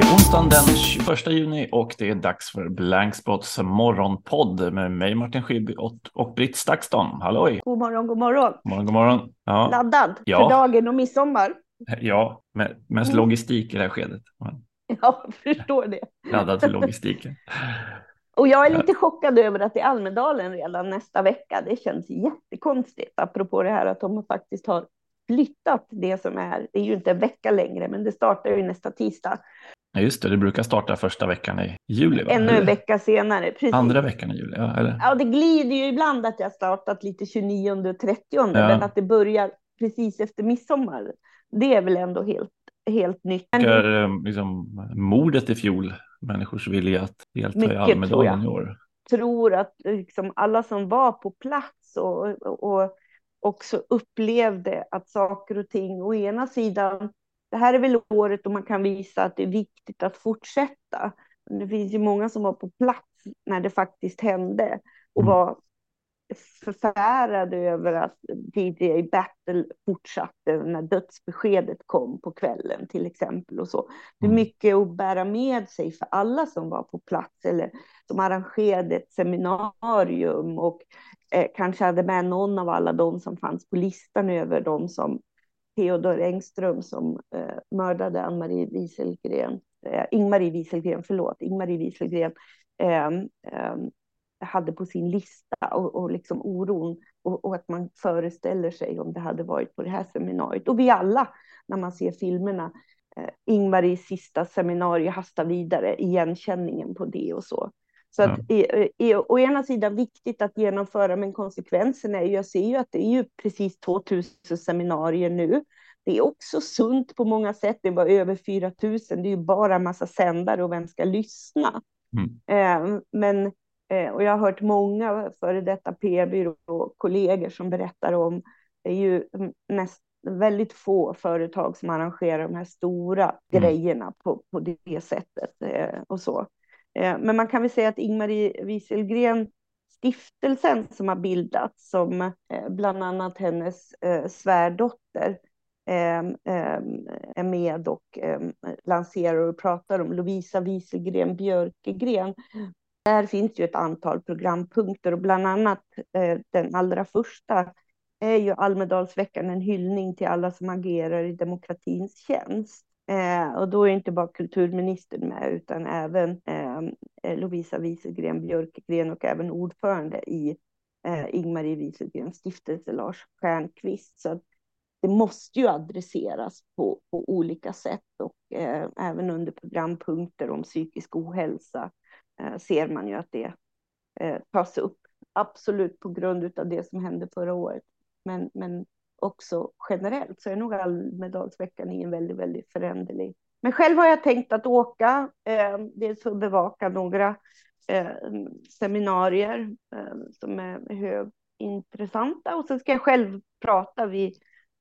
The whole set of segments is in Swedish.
är onsdagen den 21 juni och det är dags för Blankspots morgonpodd med mig Martin Schibbye och, Britt Stakston. Halloj! God morgon, god morgon. God morgon, god morgon. Ja, Laddad Ja. för dagen och midsommar. ja med, mest Mm. logistik i det här skedet. Men Ja, jag förstår det. Laddad för logistiken. Och jag är Ja. lite chockad över att det är Almedalen redan nästa vecka. Det känns jättekonstigt, apropå det här att de faktiskt har flyttat det som är, det är ju inte en vecka längre, men det startar ju nästa tisdag. Ja, just det, det brukar starta första veckan i juli. Va? Ännu en vecka senare. Precis. Andra veckan i juli, ja, eller? Ja, det glider ju ibland att jag startat lite 29 och 30, Ja. men att det börjar precis efter midsommar. Det är väl ändå helt, helt nytt. Och, eh, liksom, mordet i fjol, människors vilja att delta i Mycket, tror Almedalen jag. i år. tror att liksom alla som var på plats och, och också upplevde att saker och ting, å ena sidan, det här är väl året då man kan visa att det är viktigt att fortsätta. Det finns ju många som var på plats när det faktiskt hände och Mm. var förfärade över att DJ Battle fortsatte när dödsbeskedet kom på kvällen till exempel och så. Det är Mm. mycket att bära med sig för alla som var på plats eller som arrangerade ett seminarium och eh, kanske hade med någon av alla de som fanns på listan över de som Theodor Engström som eh, mördade Ann-Marie Wieselgren, eh, Ingmarie Wieselgren, förlåt, Ingmarie Wieselgren, eh, eh, hade på sin lista och, och liksom oron och, och att man föreställer sig om det hade varit på det här seminariet. Och vi alla, när man ser filmerna, eh, Ingmaries sista seminarium hastar vidare, igenkänningen på det och så. Så att i, i, å ena sidan viktigt att genomföra, men konsekvensen är ju, jag ser ju att det är ju precis 2000 seminarier nu. Det är också sunt på många sätt, det var över 4000, det är ju bara massa sändare och vem ska lyssna? Mm. Eh, men, eh, och jag har hört många före detta PR-byrå-kollegor som berättar om, det är ju näst, väldigt få företag som arrangerar de här stora Mm. grejerna på, på det sättet eh, och så. Eh, men man kan väl säga att Ingmarie Wieselgren stiftelsen som har bildats, som eh, bland annat hennes eh, svärdotter ehm, ehm, är med och ehm, lanserar och pratar om, Lovisa Wieselgren Björkegren. Där finns ju ett antal programpunkter och bland annat den allra första är ju Almedalsveckan en hyllning till alla som agerar i demokratins tjänst. Eh, och då är inte bara kulturministern med utan även eh, Lovisa Wieselgren Björkegren och även ordförande i eh, Ingmarie Wieselgrens stiftelse Lars Stjernkvist. Så det måste ju adresseras på, på olika sätt och eh, även under programpunkter om psykisk ohälsa eh, ser man ju att det eh, tas upp. Absolut på grund av det som hände förra året. Men, men också generellt så är nog Almedalsveckan i en väldigt, väldigt föränderlig. Men själv har jag tänkt att åka, eh, dels för att bevaka några eh, seminarier eh, som är högintressanta och sen ska jag själv prata vid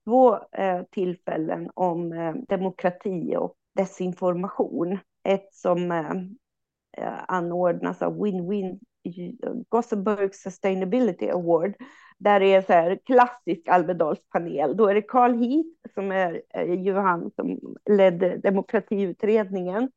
två eh, tillfällen om eh, demokrati och desinformation. Ett som eh, eh anordnas av Win-Win Gothenburg Sustainability Award. Där det är så här klassisk Almedalspanel. Då är det Carl Heath som är ju han som ledde demokratiutredningen.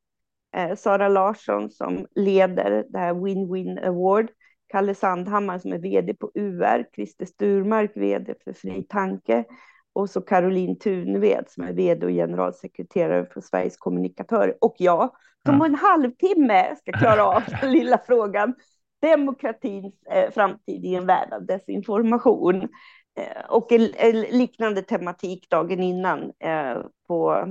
Eh, Sara Larsson som leder det här Win-Win Award. Kalle Sandhammar som är vd på UR. Christer Sturmark vd för Fri Tanke. Och så Caroline Tunved som är vd och generalsekreterare för Sveriges kommunikatörer. Och jag som på en halvtimme ska klara av den lilla frågan. Demokratins eh, framtid i en värld av desinformation. Eh, och en, en liknande tematik dagen innan eh, på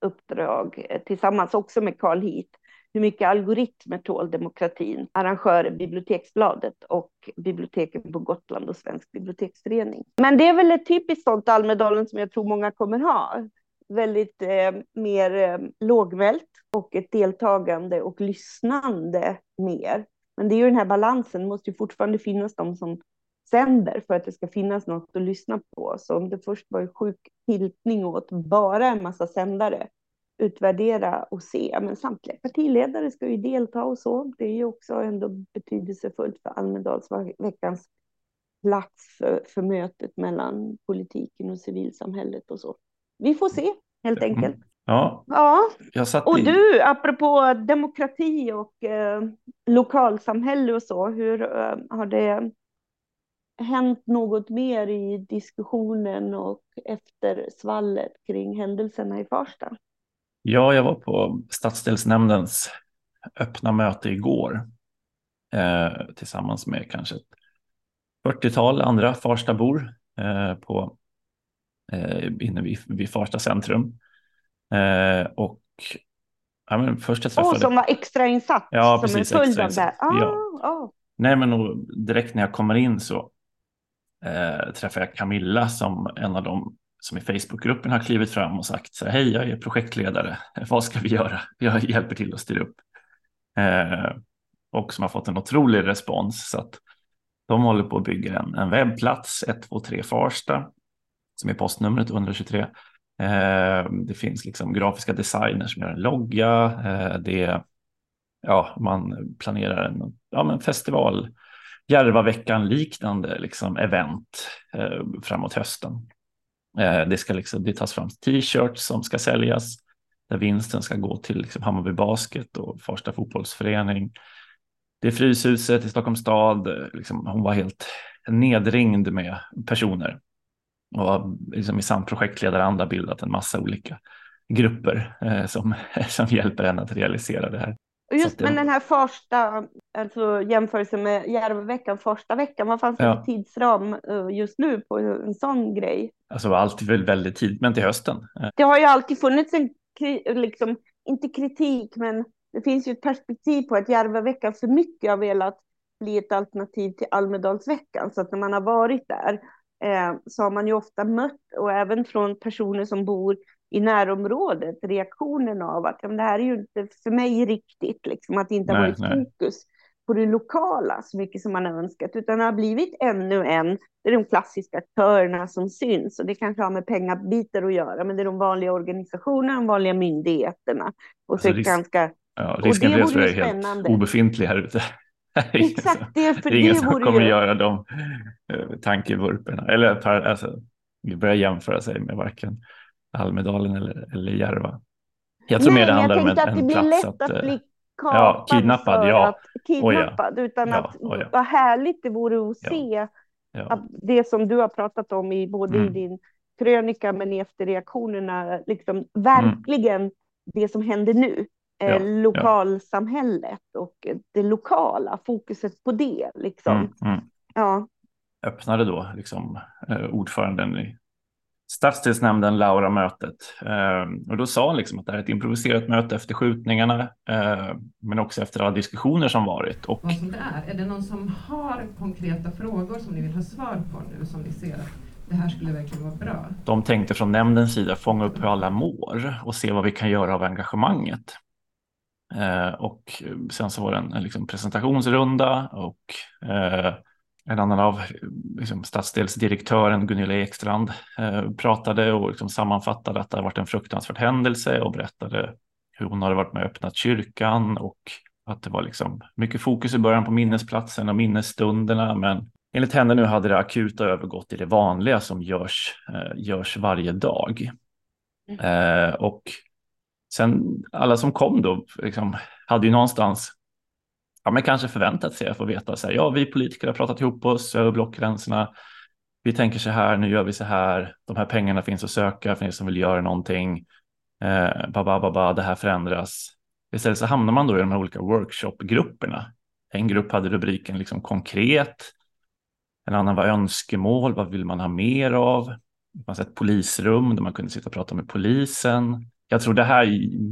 uppdrag eh, tillsammans också med Carl Heath. Hur mycket algoritmer tål demokratin? Arrangörer Biblioteksbladet och biblioteken på Gotland och Svensk biblioteksförening. Men det är väl ett typiskt sånt Almedalen som jag tror många kommer ha. Väldigt eh, mer eh, lågmält och ett deltagande och lyssnande mer. Men det är ju den här balansen, det måste ju fortfarande finnas de som sänder för att det ska finnas något att lyssna på. Så om det först var en sjuk tiltning åt bara en massa sändare, utvärdera och se. Men samtliga partiledare ska ju delta och så. Det är ju också ändå betydelsefullt för Almedalsveckans plats för, för mötet mellan politiken och civilsamhället och så. Vi får se helt enkelt. Ja, Ja, och du, apropå demokrati och eh, lokalsamhälle och så, hur eh, har det hänt något mer i diskussionen och efter svallet kring händelserna i Farsta? Ja, jag var på stadsdelsnämndens öppna möte igår eh, tillsammans med kanske ett 40-tal andra Farstabor eh, på, eh, inne vid, vid Farsta centrum. Eh, och ja, men först jag träffade... Och som var extrainsatt Ja, som precis, en följd av det. Ah, Ja. ah. Nej, men och direkt när jag kommer in så eh, träffar jag Camilla som en av dem som i Facebookgruppen har klivit fram och sagt så här, hej, jag är projektledare, vad ska vi göra? Jag hjälper till att styra upp. Eh, och som har fått en otrolig respons så att de håller på att bygga en, en webbplats, 123 Farsta, som är postnumret 123. Eh, det finns liksom grafiska designers som gör en logga. Eh, det, ja, man planerar en ja, men festival, Järvaveckan liknande liksom event eh, framåt hösten. Det, ska liksom, det tas fram t-shirts som ska säljas där vinsten ska gå till liksom Hammarby Basket och Farsta fotbollsförening. Det är Fryshuset i Stockholms stad. Liksom, hon var helt nedringd med personer och har liksom i samt projektledaranda bildat en massa olika grupper eh, som, som hjälper henne att realisera det här. Och just det- men den här första, alltså jämförelsen med Järvaveckan, första veckan, vad fanns det Ja. för tidsram eh, just nu på en sån grej? Alltså allt väl väldigt tidigt, men till hösten. Eh, Det har ju alltid funnits en, liksom, inte kritik, men det finns ju ett perspektiv på att Järvaveckan för mycket har velat bli ett alternativ till Almedalsveckan. Så att när man har varit där eh, så har man ju ofta mött, och även från personer som bor i närområdet, reaktionen av att ja, men det här är ju inte för mig riktigt, liksom, att det inte har varit nej. fokus på det lokala så mycket som man har önskat, utan det har blivit ännu en, det är de klassiska aktörerna som syns, och det kanske har med pengabitar att göra, men det är de vanliga organisationerna, de vanliga myndigheterna, och så Alltså, risk- ganska Ja, risken för det vore tror jag är helt obefintlig här ute. Exakt, det, för det är ingen som vore kommer ju... göra de eh, tankevurporna. Eller alltså, vi börjar jämföra sig med varken Almedalen eller, eller Järva. Jag tror Nej, mer det handlar om en, en blir plats lätt att... att eh, bli ja, kapad kidnappad, för ja. att kidnappad, utan Ja, att oj, ja. vad härligt det vore att Ja. se ja. att det som du har pratat om i både i Mm. din krönika men i efterreaktionerna, liksom verkligen det som händer nu. Ja, Eh, ja. lokalsamhället och det lokala, fokuset på det. Liksom. Mm, mm. Ja. öppnade då liksom, eh, ordföranden i stadsdelsnämnden Laura mötet. Eh, och då sa hon liksom att det här är ett improviserat möte efter skjutningarna, eh, men också efter alla diskussioner som varit. Och vad som det är. Är det någon som har konkreta frågor som ni vill ha svar på nu, som ni ser att det här skulle verkligen vara bra? de tänkte från nämndens sida fånga upp hur alla mår och se vad vi kan göra av engagemanget. Eh, och sen så var det en, en liksom presentationsrunda och eh, en annan av liksom, stadsdelsdirektören Gunilla Ekstrand eh, pratade och liksom sammanfattade att det har varit en fruktansvärd händelse och berättade hur hon hade varit med och öppnat kyrkan och att det var liksom mycket fokus i början på minnesplatsen och minnesstunderna men enligt henne nu hade det akuta övergått i det vanliga som görs, eh, görs varje dag. Eh, och sen alla som kom då liksom, hade ju någonstans ja, men kanske förväntat sig att få veta så här, ja, vi politiker har pratat ihop oss över blockgränserna. Vi tänker så här, nu gör vi så här. De här pengarna finns att söka för er som vill göra någonting. Eh, baba, baba, det här förändras. Istället så hamnar man då i de här olika workshopgrupperna. En grupp hade rubriken liksom konkret. En annan var önskemål. Vad vill man ha mer av? Det fanns ett polisrum där man kunde sitta och prata med polisen. Jag tror det här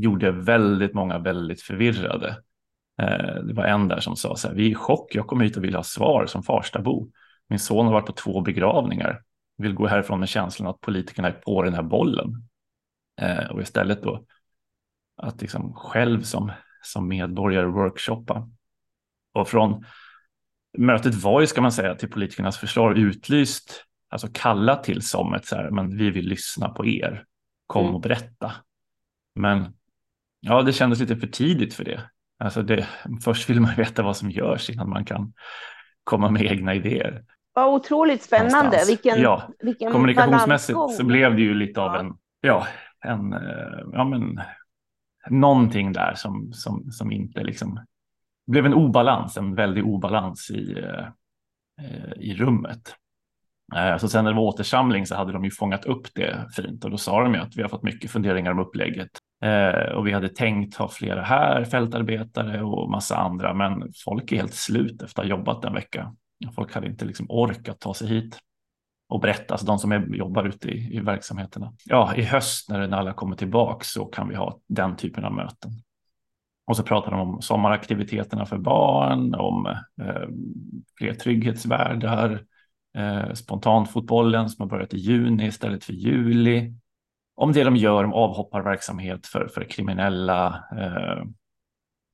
gjorde väldigt många väldigt förvirrade. Eh, Det var en där som sa så här, vi är i chock, jag kom hit och vill ha svar som Farstabo. Min son har varit på två begravningar, vill gå härifrån med känslan att politikerna är på den här bollen. Eh, Och istället då att liksom själv som, som medborgare workshoppa. Och från mötet var ju, ska man säga, till politikernas försvar utlyst, alltså kallat till som ett så här, men vi vill lyssna på er, kom Mm. och berätta. Men ja, det kändes lite för tidigt för det. Alltså det, först vill man veta vad som görs innan man kan komma med egna idéer. Vad otroligt spännande. Någonstans. Vilken, Ja, vilken Kommunikationsmässigt så blev det ju lite av en, ja, en ja, men, någonting där som, som, som inte liksom blev en obalans, en väldig obalans i, i rummet. Eh, så sen när det var återsamling så hade de ju fångat upp det fint och då sa de ju att vi har fått mycket funderingar om upplägget eh, och vi hade tänkt ha flera här, fältarbetare och massa andra, men folk är helt slut efter att ha jobbat en vecka. Folk hade inte liksom orkat ta sig hit och berätta, alltså de som är, jobbar ute i, i verksamheterna. Ja, i höst när, när alla kommer tillbaka så kan vi ha den typen av möten. Och så pratar de om sommaraktiviteterna för barn, om eh, fler trygghetsvärdar, eh, spontanfotbollen som har börjat i juni istället för juli om det de gör om avhopparverksamhet för, för kriminella. Eh,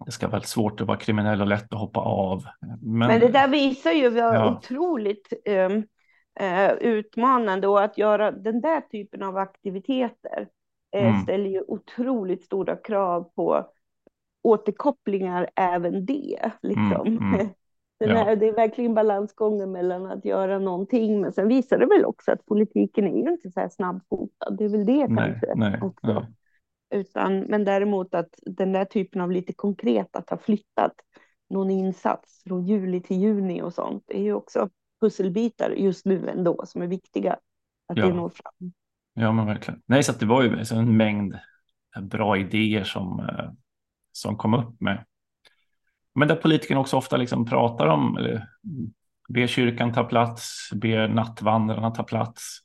det ska vara svårt att vara kriminell och lätt att hoppa av. Men, Men det där visar ju vad ja. otroligt um, uh, utmanande och att göra den där typen av aktiviteter uh, mm. ställer ju otroligt stora krav på återkopplingar även det. Liksom. Mm, mm. Den ja. det är verkligen balansgången mellan att göra någonting, men sen visar det väl också att politiken är ju inte så här snabbfotad. Det är väl det nej, kanske nej, också. Nej. Utan, men däremot att den där typen av lite konkret, att ha flyttat någon insats från juli till juni och sånt, det är ju också pusselbitar just nu ändå som är viktiga att ja. det når fram. Ja, men verkligen. Nej, så det var ju en mängd bra idéer som, eh, som kom upp med men där politikerna också ofta liksom pratar om, eller ber kyrkan ta plats, ber nattvandrarna ta plats.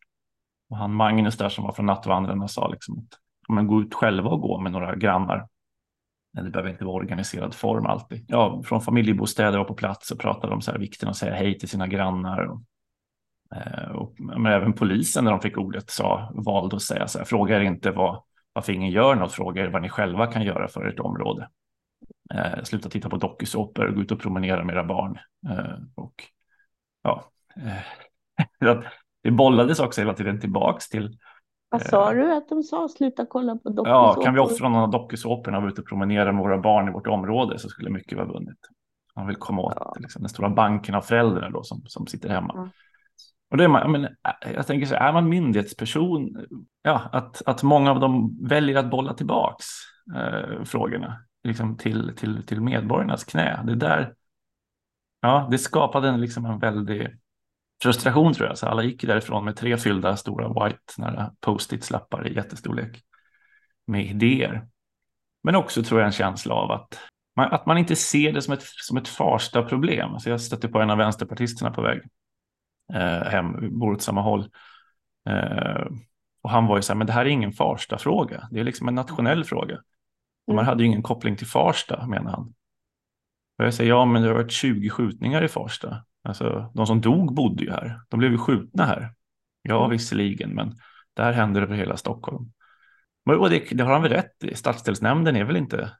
Och han Magnus där som var från nattvandrarna sa liksom att men gå ut själva och gå med några grannar. Det behöver inte vara organiserad form alltid. Ja, från familjebostäder och på plats och pratade om så här vikten att säga hej till sina grannar. Och, eh, och, men även polisen när de fick ordet sa, valde att säga så här, fråga er inte vad, varför ingen gör något, fråga er vad ni själva kan göra för ert område. Eh, sluta titta på dokusåpor och gå ut och promenera med era barn. Eh, och ja, eh, det bollades också hela tiden tillbaks till. Vad sa du att de sa? Sluta kolla på dokusåpor. Ja, kan vi offra någon av dokusåporna och vara ute och promenera med våra barn i vårt område så skulle mycket vara vunnet. Man vill komma åt ja. liksom, den stora banken av föräldrar då som, som sitter hemma. Ja. Och det är man, men, jag tänker så är man myndighetsperson, ja, att, att många av dem väljer att bolla tillbaks eh, frågorna liksom till, till, till medborgarnas knä. Det där, ja, det skapade en, liksom en väldig frustration tror jag. Så alla gick därifrån med tre fyllda stora white post-it-slappar i jättestorlek med idéer. Men också tror jag en känsla av att man, att man inte ser det som ett, som ett farsta problem. Alltså jag stötte på en av vänsterpartisterna på väg eh, hem, bor åt samma håll. Eh, och han var ju så här, men det här är ingen farsta fråga. Det är liksom en nationell fråga. Man mm. hade ju ingen koppling till Farsta menar han. Och jag säger ja, men det har varit 20 skjutningar i Farsta. Alltså de som dog bodde ju här. De blev ju skjutna här. Ja, mm. visserligen, men det här händer över hela Stockholm. Och det, det har han väl rätt i. Stadsdelsnämnden är väl inte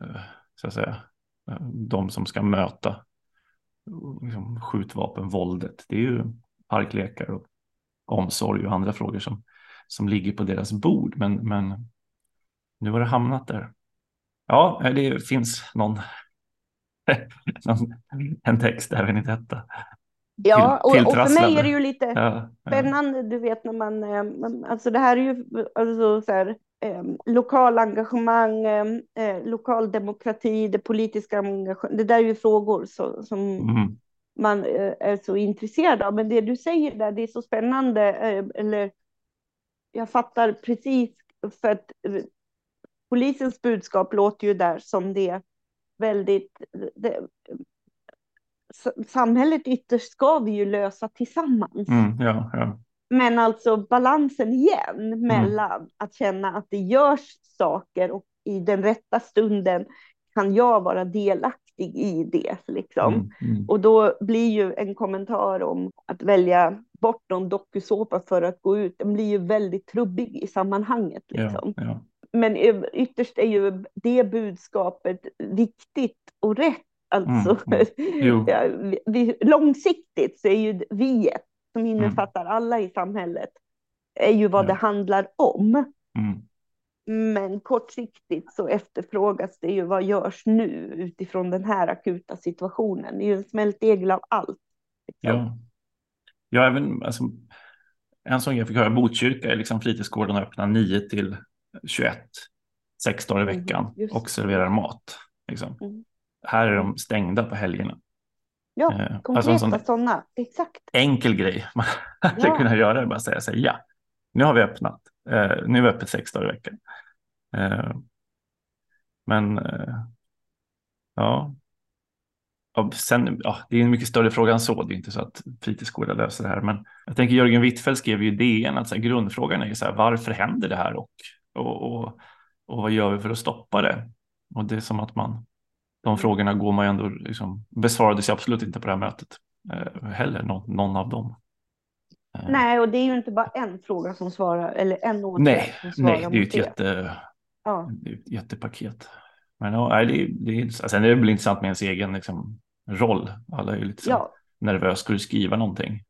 eh, så att säga eh, de som ska möta liksom, skjutvapenvåldet. Det är ju parklekar och omsorg och andra frågor som, som ligger på deras bord. Men, men nu har det hamnat där. Ja, det finns någon, en text även i detta. Ja, och, och, för mig är det ju lite ja, spännande, du vet när man, eh, alltså det här är ju alltså så här, eh, lokal engagemang, eh, eh, lokal demokrati, det politiska engagemanget, det där är ju frågor så, som mm. man eh, är så intresserad av. Men det du säger där, det är så spännande, eh, eller jag fattar precis, för att polisens budskap låter ju där som det väldigt... Det, samhället ytterst ska vi ju lösa tillsammans. Mm, ja, ja. Men alltså balansen igen mm. mellan mm. att känna att det görs saker och i den rätta stunden kan jag vara delaktig i det. Liksom. Mm, mm. Och då blir ju en kommentar om att välja bort någon dokusåpa för att gå ut, den blir ju väldigt trubbig i sammanhanget. Liksom. Ja, ja men ytterst är ju det budskapet viktigt och rätt. Alltså, mm, mm. vi, långsiktigt så är ju vi som mm. innefattar mm. alla i samhället, är ju vad det handlar om. Mm. Men kortsiktigt så efterfrågas det ju vad görs nu utifrån den här akuta situationen. Det är ju en smältdegel av allt. Liksom. Ja. ja, även alltså, en sån jag fick höra, Botkyrka är liksom fritidsgården öppnar 9 till 21, sex dagar i Mm, veckan just och serverar mat. Liksom. Mm. Här är de stängda på helgerna. Ja, Eh, alltså konkreta sån sådana. Exakt. enkel grej man hade Ja. kunnat göra bara säga så här, ja, nu har vi öppnat. Eh, nu är vi öppet sex dagar i veckan. Eh, men eh, ja. ja, sen, ja, det är en mycket större fråga än så. Det är inte så att fritidsgårdar löser det här. Men jag tänker Jörgen Wittfeldt skrev ju i DN att så här, grundfrågan är ju så här, varför händer det här och, och, och, och vad gör vi för att stoppa det? Och det är som att man, de frågorna går man ju ändå, liksom, besvarades absolut inte på det här mötet eh, heller, någon, någon av dem. Eh, Nej, och det är ju inte bara en fråga som svarar, eller en åtgärd nej, som svarar nej, det är ju ett jätte, Ja, det är ett jättepaket. Men ja, nej, det, det är, sen är det väl intressant med ens egen liksom, roll. Alla är ju lite så ja, nervös, ska du skriva någonting?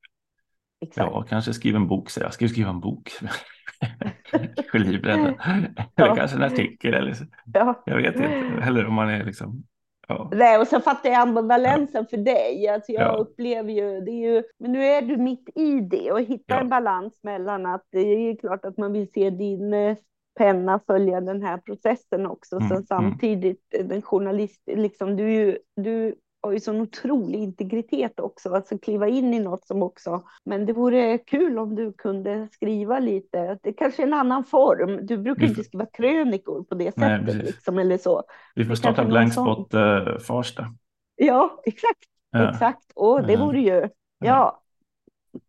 Exakt. Ja, kanske skriva en bok, säger jag. Ska du skriva en bok? Livrädd. Eller Ja. kanske en artikel, eller så. Ja. jag vet inte. Eller om man är liksom, ja. Nej, och så fattar jag ambivalensen för dig. Alltså jag Ja. upplever ju, det är ju, men nu är du mitt i det och hittar Ja. en balans mellan att det är klart att man vill se din eh, penna följa den här processen också. Mm, Sen mm. samtidigt, eh, den journalist, liksom du, ju, du har ju sån otrolig integritet också, alltså kliva in i något som också, men det vore kul om du kunde skriva lite, det kanske är en annan form, du brukar Vi inte får- skriva krönikor på det Nej, sättet liksom, eller så. Vi får starta Blankspot eh, Farsta. Ja, exakt. Ja. Exakt. Och det Ja. vore ju, ja,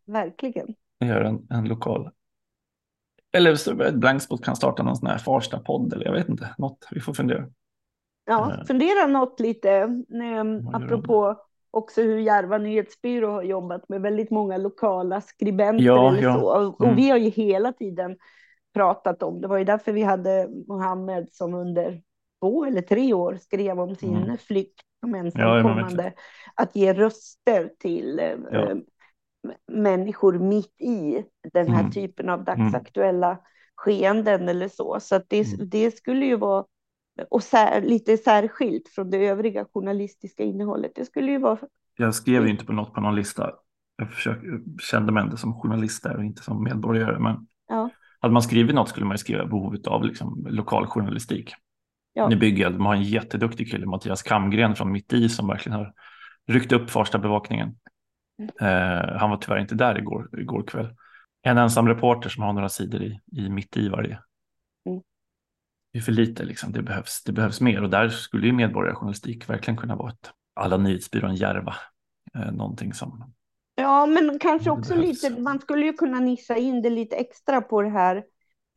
verkligen. Vi gör en, en lokal. Eller så Blankspot kan starta någon sån här Farsta-podd eller jag vet inte, något. Vi får fundera. Ja, Ja. fundera något lite, eh, gör apropå också hur Järva nyhetsbyrå har jobbat med väldigt många lokala skribenter Ja, eller ja. så. Och, Mm. vi har ju hela tiden pratat om, det var ju därför vi hade Mohammed som under två eller tre år skrev om sin Mm. flykt som ensamkommande, att ge röster till eh, Ja. eh, människor mitt i den här Mm. typen av dagsaktuella skeenden eller så. Så det, Mm. det skulle ju vara och sär, lite särskilt från det övriga journalistiska innehållet. Det skulle ju vara, Jag skrev ju inte på något på någon lista. Jag försökte, kände mig ändå som journalist där och inte som medborgare. Men ja, hade man skrivit något skulle man ju skriva behovet av liksom, lokal journalistik. Ja. Nu bygger de har en jätteduktig kille, Mattias Kamgren från Mitt i, som verkligen har ryckt upp Farsta bevakningen. Eh, han var tyvärr inte där igår, igår kväll. En ensam reporter som har några sidor i, i Mitt i varje. Mm. Det är för lite, liksom. det, behövs, det behövs mer och där skulle ju medborgarjournalistik verkligen kunna vara ett alla nyhetsbyrån Järva. Eh, någonting som ja, men kanske också behövs. lite, man skulle ju kunna nischa in det lite extra på det här,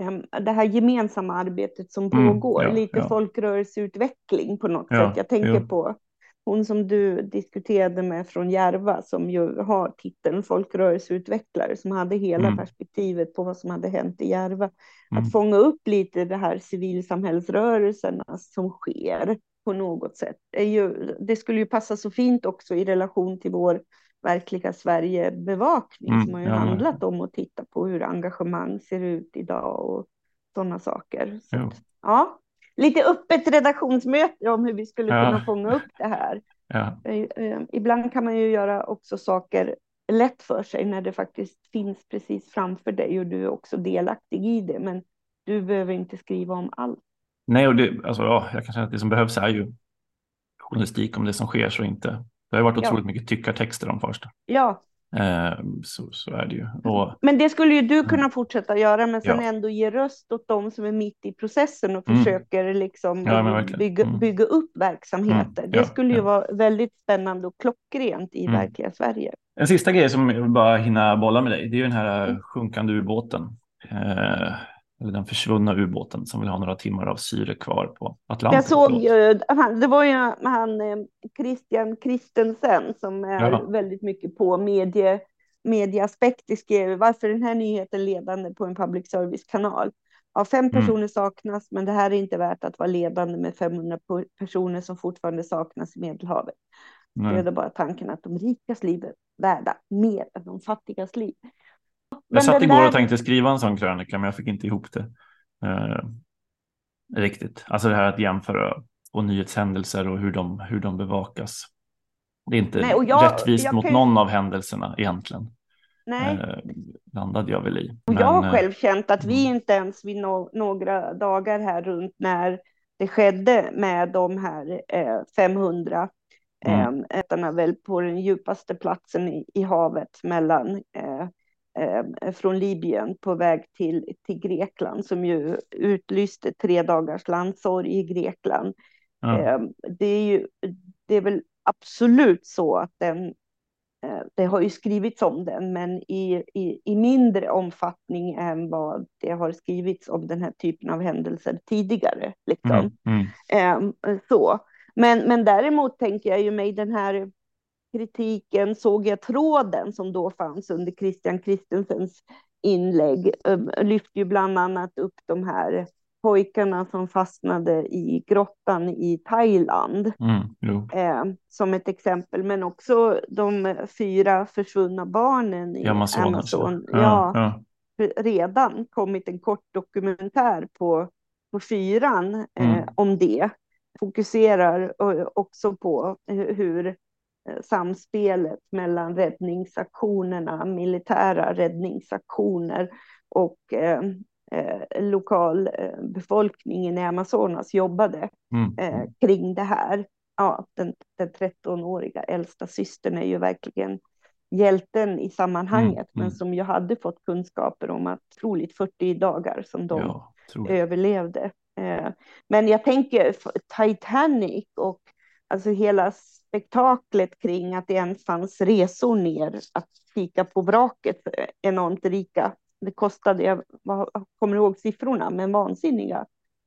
em, det här gemensamma arbetet som Mm, pågår, ja, lite ja. folkrörelseutveckling på något Ja, sätt. Jag tänker jo. på hon som du diskuterade med från Järva som ju har titeln folkrörelseutvecklare som hade hela Mm. perspektivet på vad som hade hänt i Järva. Mm. Att fånga upp lite det här civilsamhällsrörelserna som sker på något sätt. Ju, det skulle ju passa så fint också i relation till vår verkliga Sverigebevakning Mm, som har ju ja, handlat om att titta på hur engagemang ser ut idag och sådana saker. Så att, ja, lite öppet redaktionsmöte om hur vi skulle Ja. kunna fånga upp det här. ja, Eh, eh, Ibland kan man ju göra också saker lätt för sig när det faktiskt finns precis framför dig och du är också delaktig i det. Men du behöver inte skriva om allt. Nej, och det, alltså, ja, jag kan säga att det som behövs är ju journalistik om det som sker så inte. Det har varit Ja. otroligt mycket tyckartexter om första. Ja, så, så är det ju. Och, men det skulle ju du kunna fortsätta göra, men sen Mm. Ja. ändå ge röst åt de som är mitt i processen och Mm. försöker liksom Ja, bygga, Mm. bygga upp verksamheter. Mm. Det Ja, skulle ju vara väldigt spännande och klockrent i Mm. verkliga Sverige. en sista grej som jag vill bara hinna bolla med dig. Det är ju den här Mm. eh, sjunkande ubåten. Eh, eller den försvunna ubåten som vill ha några timmar av syre kvar på Atlanten. Jag såg ju, han, det var ju han eh, Christian Christensen som är Ja. väldigt mycket på medie, medieaspekt. skrev varför den här nyheten ledande på en public service-kanal. Ja, fem Mm. personer saknas, men det här är inte värt att vara ledande med 500 po- personer som fortfarande saknas i Medelhavet. Det är bara tanken att de rikas liv är värda mer än de fattigas liv. Men Jag satt igår där- och tänkte skriva en sån krönika, men jag fick inte ihop det. Eh, riktigt. Alltså det här att jämföra och nyhetshändelser och hur de, hur de bevakas. Det är inte Nej, jag- rättvist jag mot kan någon av händelserna egentligen. nej. Eh, landade jag väl i. Och jag har Men, eh, själv känt att vi mm. inte ens vid no några dagar här runt när det skedde med de här eh, 500 Mm. eh, ätarna väl på den djupaste platsen i, i havet mellan eh, från Libyen på väg till, till Grekland som ju utlyste tre dagars landsorg i Grekland. ja, Eh, det är ju det är väl absolut så att den eh, det har ju skrivits om den, men i, i, i mindre omfattning än vad det har skrivits om den här typen av händelser tidigare. Liksom. mm, mm, Eh, så. Men, men däremot tänker jag ju mig den här kritiken, såg jag tråden som då fanns under Christian Christensens inlägg, eh, lyfte ju bland annat upp de här pojkarna som fastnade i grottan i Thailand mm, eh, som ett exempel, men också de fyra försvunna barnen i Amazonas. Amazon. Ja, Ja, ja. redan kommit en kort dokumentär på, på fyran eh, Mm. om det. Fokuserar eh, också på hu- hur samspelet mellan räddningsaktionerna, militära räddningsaktioner och eh, eh, lokalbefolkningen i Amazonas jobbade Mm, eh, kring det här. Ja, den, den 13-åriga äldsta systern är ju verkligen hjälten i sammanhanget, Mm, men mm. som ju hade fått kunskaper om att troligt 40 dagar som de ja, överlevde. Eh, men jag tänker Titanic och alltså hela spektaklet kring att det ens fanns resor ner att kika på vraket enormt rika. Det kostade, jag kommer ihåg siffrorna, men vansinniga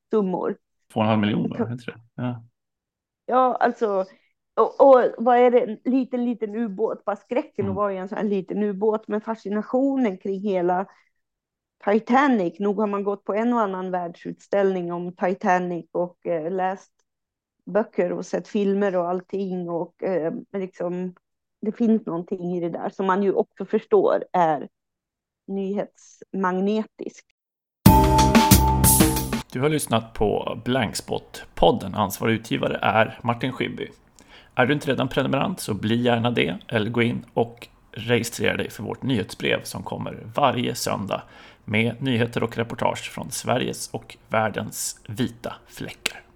summor. Två och en halv miljon, va? Inte det? Ja. Ja, alltså, och, och vad är det, en liten, liten ubåt, bara skräcken Mm. att vara i en sån här liten ubåt, men fascinationen kring hela Titanic, nog har man gått på en och annan världsutställning om Titanic och eh, läst böcker och sett filmer och allting och eh, liksom, det finns någonting i det där som man ju också förstår är nyhetsmagnetisk. Du har lyssnat på Blankspot-podden. Ansvarig utgivare är Martin Schibbye. Är du inte redan prenumerant så bli gärna det eller gå in och registrera dig för vårt nyhetsbrev som kommer varje söndag med nyheter och reportage från Sveriges och världens vita fläckar.